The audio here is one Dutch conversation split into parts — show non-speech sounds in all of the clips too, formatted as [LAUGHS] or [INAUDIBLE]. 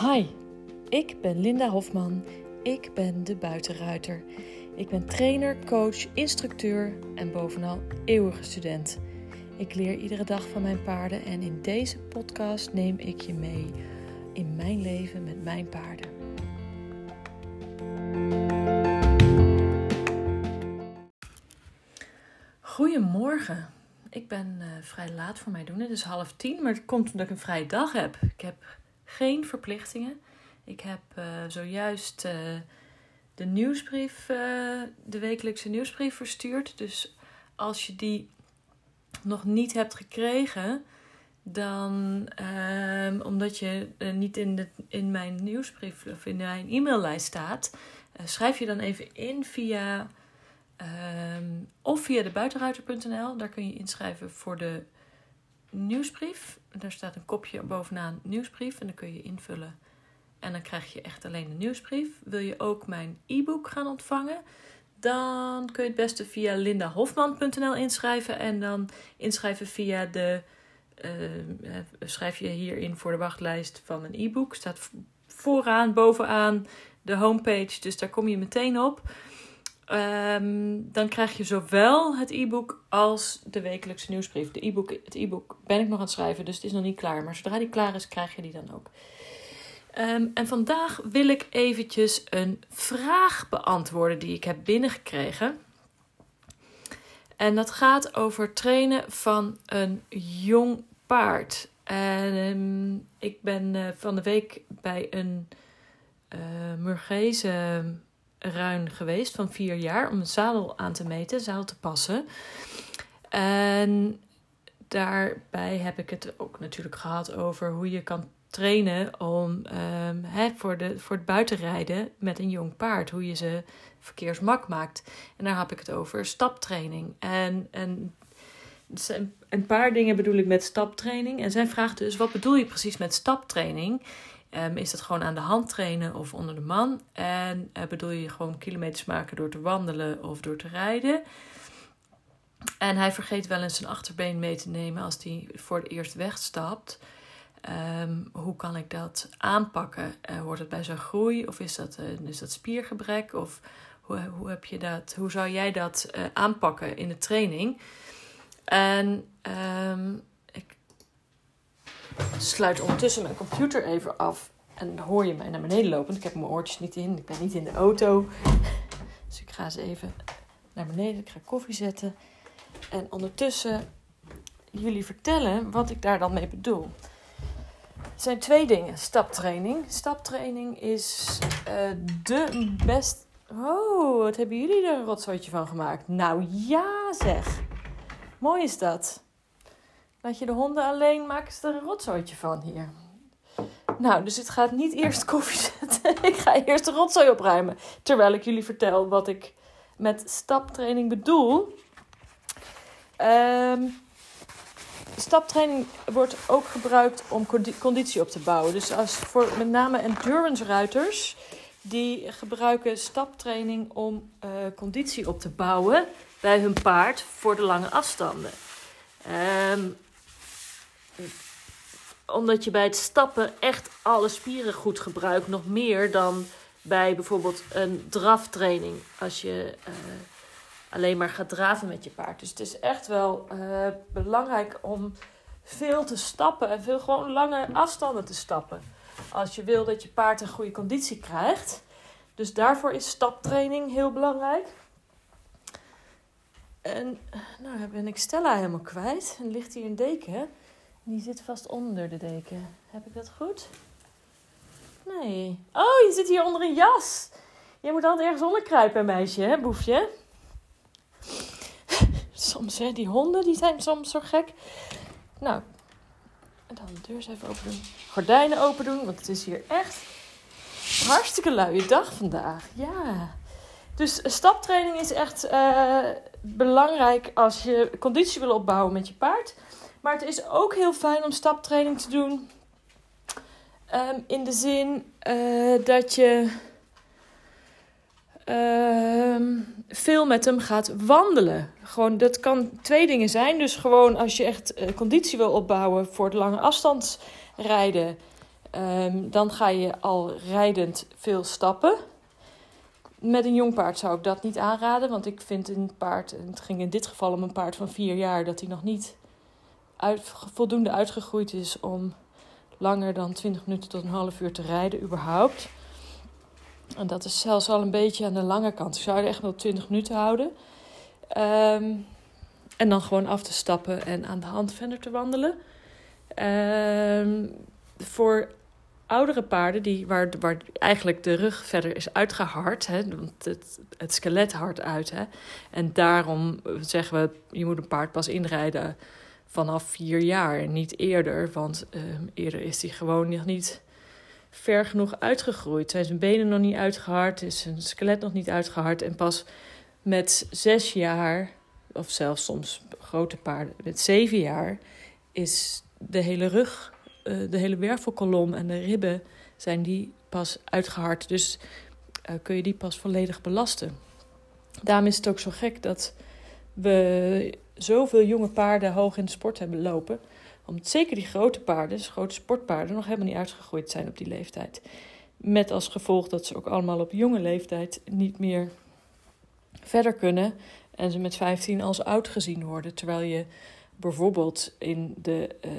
Hi, ik ben Linda Hofman. Ik ben de buitenruiter. Ik ben trainer, coach, instructeur en bovenal eeuwige student. Ik leer iedere dag van mijn paarden en in deze podcast neem ik je mee in mijn leven met mijn paarden. Goedemorgen. Ik ben uh, vrij laat voor mij doen. Het is half tien, maar het komt omdat ik een vrije dag heb. Ik heb geen verplichtingen. Ik heb uh, zojuist uh, de nieuwsbrief, uh, de wekelijkse nieuwsbrief verstuurd. Dus als je die nog niet hebt gekregen, dan ehm, omdat je niet in, de, in mijn nieuwsbrief of in mijn e-maillijst staat, schrijf je dan even in via um, of via de buitenruiter.nl. Daar kun je inschrijven voor de nieuwsbrief. Daar staat een kopje bovenaan nieuwsbrief en dan kun je invullen. En dan krijg je echt alleen de nieuwsbrief. Wil je ook mijn e-book gaan ontvangen? Dan kun je het beste via lindahofman.nl inschrijven. En dan inschrijven via de. Uh, schrijf je hierin voor de wachtlijst van een e-book. Staat vooraan, bovenaan de homepage. Dus daar kom je meteen op. Um, dan krijg je zowel het e-book als de wekelijkse nieuwsbrief. De e-book, het e-book ben ik nog aan het schrijven, dus het is nog niet klaar. Maar zodra die klaar is, krijg je die dan ook. Um, en vandaag wil ik eventjes een vraag beantwoorden die ik heb binnengekregen. En dat gaat over trainen van een jong paard. En um, ik ben uh, van de week bij een uh, ruin geweest van vier jaar om een zadel aan te meten, zadel te passen. En daarbij heb ik het ook natuurlijk gehad over hoe je kan trainen om um, voor, de, voor het buitenrijden met een jong paard, hoe je ze verkeersmak maakt. En daar heb ik het over staptraining. En, en een paar dingen bedoel ik met staptraining. En zij vraagt dus: wat bedoel je precies met staptraining? Um, is dat gewoon aan de hand trainen of onder de man? En uh, bedoel je gewoon kilometers maken door te wandelen of door te rijden? En hij vergeet wel eens zijn achterbeen mee te nemen als hij voor het eerst wegstapt. Um, hoe kan ik dat aanpakken? Uh, hoort het bij zijn groei of is dat, uh, is dat spiergebrek? Of hoe, hoe, heb je dat, hoe zou jij dat aanpakken in de training? En um, sluit ondertussen mijn computer even af. En hoor je mij naar beneden lopen. Ik heb mijn oortjes niet in. Ik ben niet in de auto. Dus ik ga ze even naar beneden. Ik ga koffie zetten. En ondertussen jullie vertellen wat ik daar dan mee bedoel. Het zijn twee dingen. Staptraining. Staptraining is uh, de best. Oh, wat hebben jullie er een rotzooitje van gemaakt? Nou ja, zeg. Mooi is dat. Laat je de honden alleen, maken ze er een rotzooitje van hier. Nou, dus het gaat niet eerst koffie zetten. [LAUGHS] ik ga eerst de rotzooi opruimen. Terwijl ik jullie vertel wat ik met staptraining bedoel. Um, staptraining wordt ook gebruikt om conditie op te bouwen. Dus als voor met name endurance ruiters, die gebruiken staptraining om uh, conditie op te bouwen bij hun paard voor de lange afstanden. Um, omdat je bij het stappen echt alle spieren goed gebruikt. Nog meer dan bij bijvoorbeeld een draftraining. Als je uh, alleen maar gaat draven met je paard. Dus het is echt wel uh, belangrijk om veel te stappen. En veel gewoon lange afstanden te stappen. Als je wil dat je paard een goede conditie krijgt. Dus daarvoor is staptraining heel belangrijk. En nou ben ik Stella helemaal kwijt. En ligt hier een deken. Die zit vast onder de deken. Heb ik dat goed? Nee. Oh, je zit hier onder een jas. Je moet altijd ergens onder kruipen, meisje, hè, boefje? [LAUGHS] soms, hè, die honden, die zijn soms zo gek. Nou, dan de deur eens even open doen. Gordijnen open doen, want het is hier echt hartstikke luie dag vandaag. Ja. Dus staptraining is echt uh, belangrijk als je conditie wil opbouwen met je paard. Maar het is ook heel fijn om staptraining te doen. Um, in de zin uh, dat je uh, veel met hem gaat wandelen. Gewoon, dat kan twee dingen zijn. Dus gewoon als je echt uh, conditie wil opbouwen voor het lange afstandsrijden. Ehm, dan ga je al rijdend veel stappen. Met een jong paard zou ik dat niet aanraden, want ik vind een paard, het ging in dit geval om een paard van vier jaar, dat hij nog niet voldoende uitgegroeid is om langer dan 20 minuten tot een half uur te rijden, überhaupt. En dat is zelfs al een beetje aan de lange kant. Ik zou er echt wel 20 minuten houden. Ehm, en dan gewoon af te stappen en aan de hand verder te wandelen. Um, voor oudere paarden, die, waar, waar eigenlijk de rug verder is uitgehard, hè, want het, het skelet hard uit. Hè, en daarom zeggen we, je moet een paard pas inrijden vanaf vier jaar, niet eerder. Want ehm, eerder is hij gewoon nog niet ver genoeg uitgegroeid. Zijn zijn benen nog niet uitgehard, is zijn skelet nog niet uitgehard. En pas met zes jaar, of zelfs soms grote paarden met zeven jaar, is de hele rug, eh, de hele wervelkolom en de ribben zijn die pas uitgehard. Dus uh, kun je die pas volledig belasten. Daarom is het ook zo gek dat we zoveel jonge paarden hoog in de sport hebben lopen. Omdat zeker die grote paarden, dus grote sportpaarden, nog helemaal niet uitgegroeid zijn op die leeftijd. Met als gevolg dat ze ook allemaal op jonge leeftijd niet meer verder kunnen. En ze met 15 als oud gezien worden. Terwijl je bijvoorbeeld in de, uh,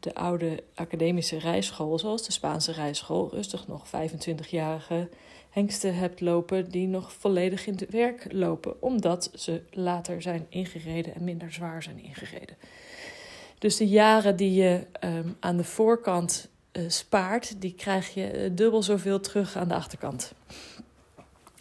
de oude academische rijschool, zoals de Spaanse rijschool, rustig nog 25-jarige hengsten hebt lopen die nog volledig in het werk lopen, omdat ze later zijn ingereden en minder zwaar zijn ingereden. Dus de jaren die je um, aan de voorkant uh, spaart, die krijg je dubbel zoveel terug aan de achterkant.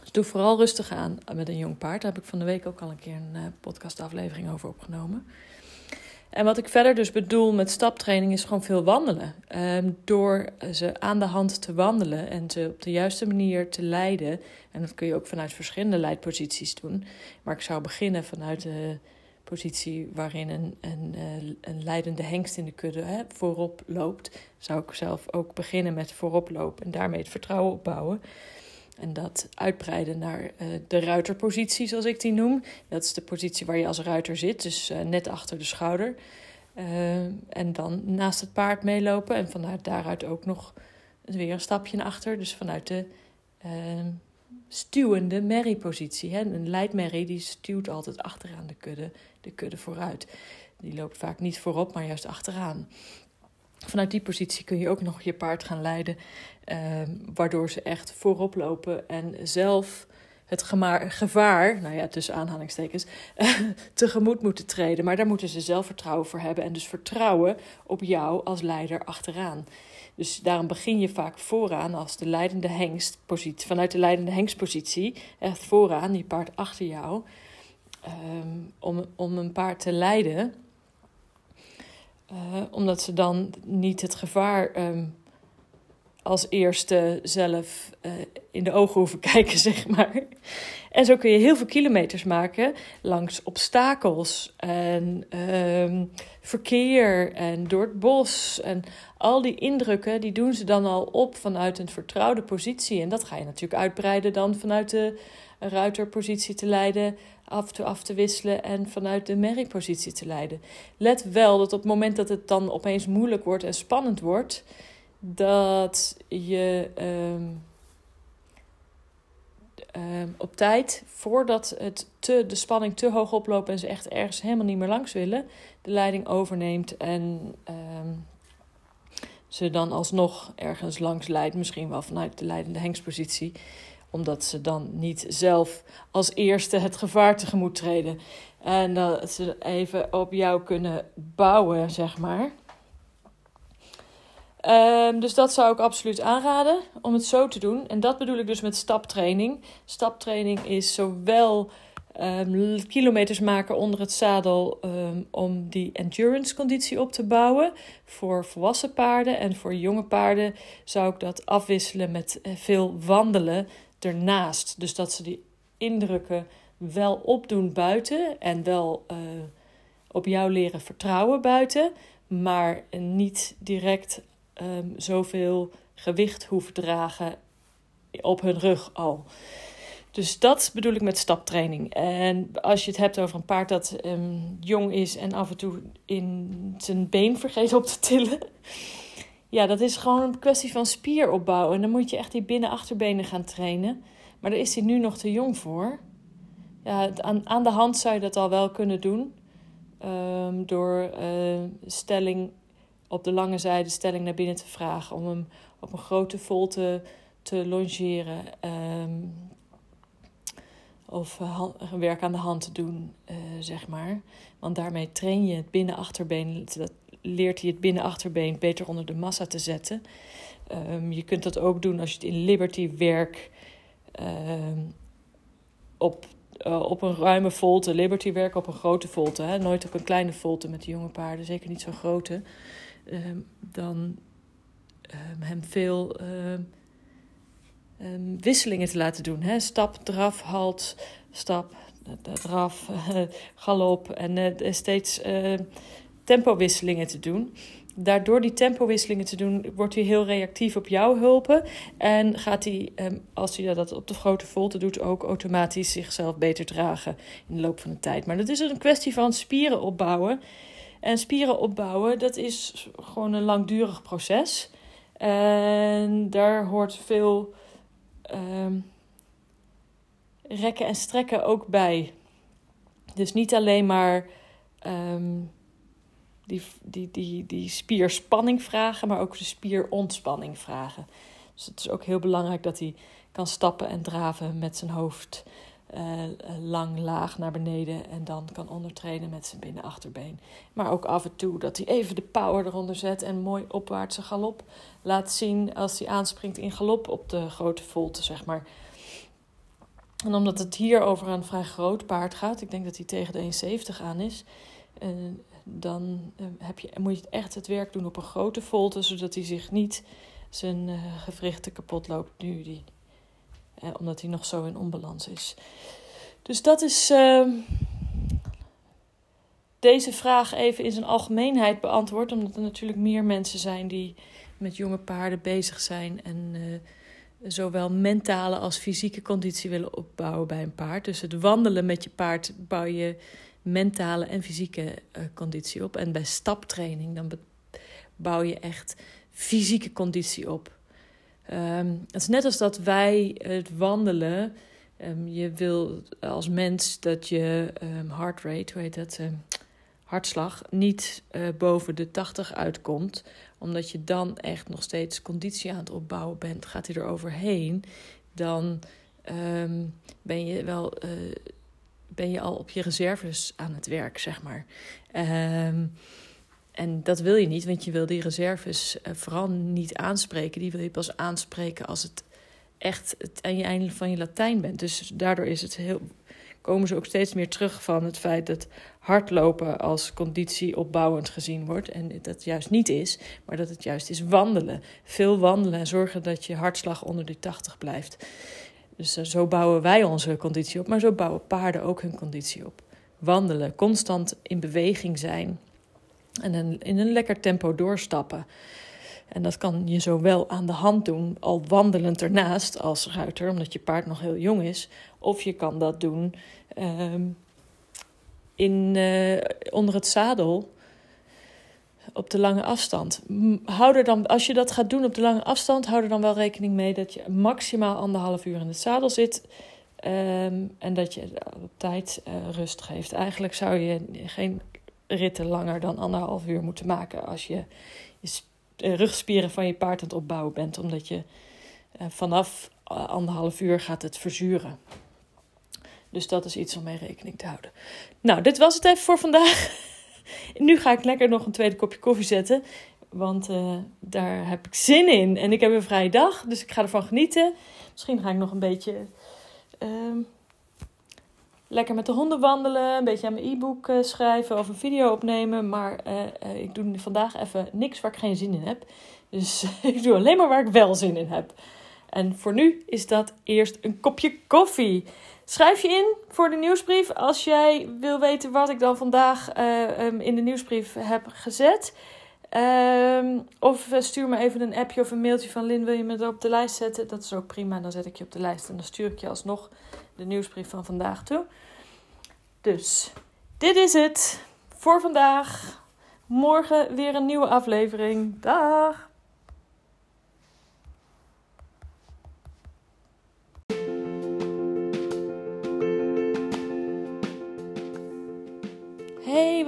Dus doe vooral rustig aan met een jong paard. Daar heb ik van de week ook al een keer een uh, podcastaflevering over opgenomen. En wat ik verder dus bedoel met staptraining is gewoon veel wandelen. Um, door ze aan de hand te wandelen en ze op de juiste manier te leiden. En dat kun je ook vanuit verschillende leidposities doen. Maar ik zou beginnen vanuit de positie waarin een, een, eh, een leidende hengst in de kudde hè, voorop loopt. Zou ik zelf ook beginnen met voorop lopen en daarmee het vertrouwen opbouwen. En dat uitbreiden naar uh, de ruiterpositie, zoals ik die noem. Dat is de positie waar je als ruiter zit, dus uh, net achter de schouder. Uh, en dan naast het paard meelopen en vanuit daaruit ook nog weer een stapje naar achter. Dus vanuit de stuwende merriepositie. Een leidmerrie die stuwt altijd achteraan de kudde, de kudde vooruit. Die loopt vaak niet voorop, maar juist achteraan. Vanuit die positie kun je ook nog je paard gaan leiden, eh, waardoor ze echt voorop lopen en zelf het gevaar, nou ja, tussen aanhalingstekens, [LAUGHS] tegemoet moeten treden. Maar daar moeten ze zelf vertrouwen voor hebben en dus vertrouwen op jou als leider achteraan. Dus daarom begin je vaak vooraan als de leidende hengstpositie, vanuit de leidende hengstpositie, echt vooraan, je paard achter jou, um, om, om een paard te leiden. Omdat ze dan niet het gevaar um, als eerste zelf uh, in de ogen hoeven [LAUGHS] kijken, zeg maar. En zo kun je heel veel kilometers maken langs obstakels en um, verkeer en door het bos. En al die indrukken, die doen ze dan al op vanuit een vertrouwde positie. En dat ga je natuurlijk uitbreiden dan vanuit de ruiterpositie te leiden, af te, af te wisselen en vanuit de merriepositie te leiden. Let wel dat op het moment dat het dan opeens moeilijk wordt en spannend wordt, dat je um, um, op tijd, voordat het te, de spanning te hoog oploopt en ze echt ergens helemaal niet meer langs willen, de leiding overneemt en um, ze dan alsnog ergens langs leidt, misschien wel vanuit de leidende hengstpositie, omdat ze dan niet zelf als eerste het gevaar tegemoet treden. En dat ze even op jou kunnen bouwen, zeg maar. Um, dus dat zou ik absoluut aanraden om het zo te doen. En dat bedoel ik dus met staptraining. Staptraining is zowel um, kilometers maken onder het zadel um, om die endurance conditie op te bouwen. Voor volwassen paarden en voor jonge paarden zou ik dat afwisselen met eh, veel wandelen ernaast. Dus dat ze die indrukken wel opdoen buiten en wel uh, op jou leren vertrouwen buiten, maar niet direct um, zoveel gewicht hoeven dragen op hun rug al. Dus dat bedoel ik met staptraining. En als je het hebt over een paard dat um, jong is en af en toe in zijn been vergeet op te tillen. Ja, dat is gewoon een kwestie van spieropbouw. En dan moet je echt die binnen-achterbenen gaan trainen. Maar daar is hij nu nog te jong voor. Ja, aan, aan de hand zou je dat al wel kunnen doen. Ehm, door uh, stelling op de lange zijde stelling naar binnen te vragen. Om hem op een grote volte te longeren. Um, of uh, werk aan de hand te doen, uh, zeg maar. Want daarmee train je het binnenachterbeen. Dat leert hij het binnenachterbeen beter onder de massa te zetten. Um, je kunt dat ook doen als je het in Liberty werk um, op, uh, op een ruime volte. Liberty werk op een grote volte. Hè? Nooit op een kleine volte met de jonge paarden. Zeker niet zo'n grote. Um, dan hem veel wisselingen te laten doen. Hè? Stap, draf, halt, stap, draf, [LAUGHS] galop. En uh, steeds tempowisselingen te doen. Daardoor die tempowisselingen te doen, wordt hij heel reactief op jouw hulpen. En gaat hij, um, als hij dat op de grote volte doet, ook automatisch zichzelf beter dragen in de loop van de tijd. Maar dat is een kwestie van spieren opbouwen. En spieren opbouwen, dat is gewoon een langdurig proces. En daar hoort veel um, rekken en strekken ook bij. Dus niet alleen maar um, die, die, die, die spierspanning vragen, maar ook de spierontspanning vragen. Dus het is ook heel belangrijk dat hij kan stappen en draven met zijn hoofd uh, lang laag naar beneden en dan kan ondertrainen met zijn binnenachterbeen. Maar ook af en toe dat hij even de power eronder zet en mooi opwaartse galop laat zien als hij aanspringt in galop op de grote volte, zeg maar. En omdat het hier over een vrij groot paard gaat, ik denk dat hij tegen de 1,70 aan is, uh, dan uh, heb je, moet je echt het werk doen op een grote volte, zodat hij zich niet zijn gewrichten kapot loopt nu die eh, omdat hij nog zo in onbalans is. Dus dat is uh, deze vraag even in zijn algemeenheid beantwoord. Omdat er natuurlijk meer mensen zijn die met jonge paarden bezig zijn. En uh, zowel mentale als fysieke conditie willen opbouwen bij een paard. Dus het wandelen met je paard bouw je mentale en fysieke uh, conditie op. En bij staptraining dan bouw je echt fysieke conditie op. Um, het is net als dat wij het wandelen. Um, je wil als mens dat je um, heart rate, hoe heet dat? hartslag, niet uh, boven de 80 uitkomt. Omdat je dan echt nog steeds conditie aan het opbouwen bent. Gaat hij er overheen, dan ben je wel. Uh, ben je al op je reserves aan het werk, zeg maar. En dat wil je niet, want je wil die reserves uh, vooral niet aanspreken. Die wil je pas aanspreken als het echt het aan je einde van je Latijn bent. Dus daardoor is het heel, komen ze ook steeds meer terug van het feit dat hardlopen als conditie opbouwend gezien wordt. En dat juist niet is, maar dat het juist is wandelen. Veel wandelen en zorgen dat je hartslag onder de 80 blijft. Dus uh, zo bouwen wij onze conditie op, maar zo bouwen paarden ook hun conditie op. Wandelen, constant in beweging zijn en in een lekker tempo doorstappen. En dat kan je zowel aan de hand doen, al wandelend ernaast als ruiter, omdat je paard nog heel jong is. Of je kan dat doen um, in, uh, onder het zadel op de lange afstand. Hou er dan, als je dat gaat doen op de lange afstand, hou er dan wel rekening mee dat je maximaal anderhalf uur in het zadel zit. Um, en dat je op tijd uh, rust geeft. Eigenlijk zou je geen ritten langer dan anderhalf uur moeten maken als je je eh, rugspieren van je paard aan het opbouwen bent, omdat je vanaf eh, anderhalf uur gaat het verzuren. Dus dat is iets om mee rekening te houden. Nou, dit was het even voor vandaag. [LAUGHS] nu ga ik lekker nog een tweede kopje koffie zetten. Want uh, daar heb ik zin in. En ik heb een vrije dag, dus ik ga ervan genieten. Misschien ga ik nog een beetje uh, lekker met de honden wandelen, een beetje aan mijn e-book uh, schrijven of een video opnemen. Maar uh, ik doe vandaag even niks waar ik geen zin in heb. Dus [LAUGHS] ik doe alleen maar waar ik wel zin in heb. En voor nu is dat eerst een kopje koffie. Schrijf je in voor de nieuwsbrief als jij wil weten wat ik dan vandaag um, in de nieuwsbrief heb gezet. Um, of stuur me even een appje of een mailtje van Lin, wil je me op de lijst zetten? Dat is ook prima, dan zet ik je op de lijst en dan stuur ik je alsnog de nieuwsbrief van vandaag toe. Dus dit is het voor vandaag. Morgen weer een nieuwe aflevering. Dag!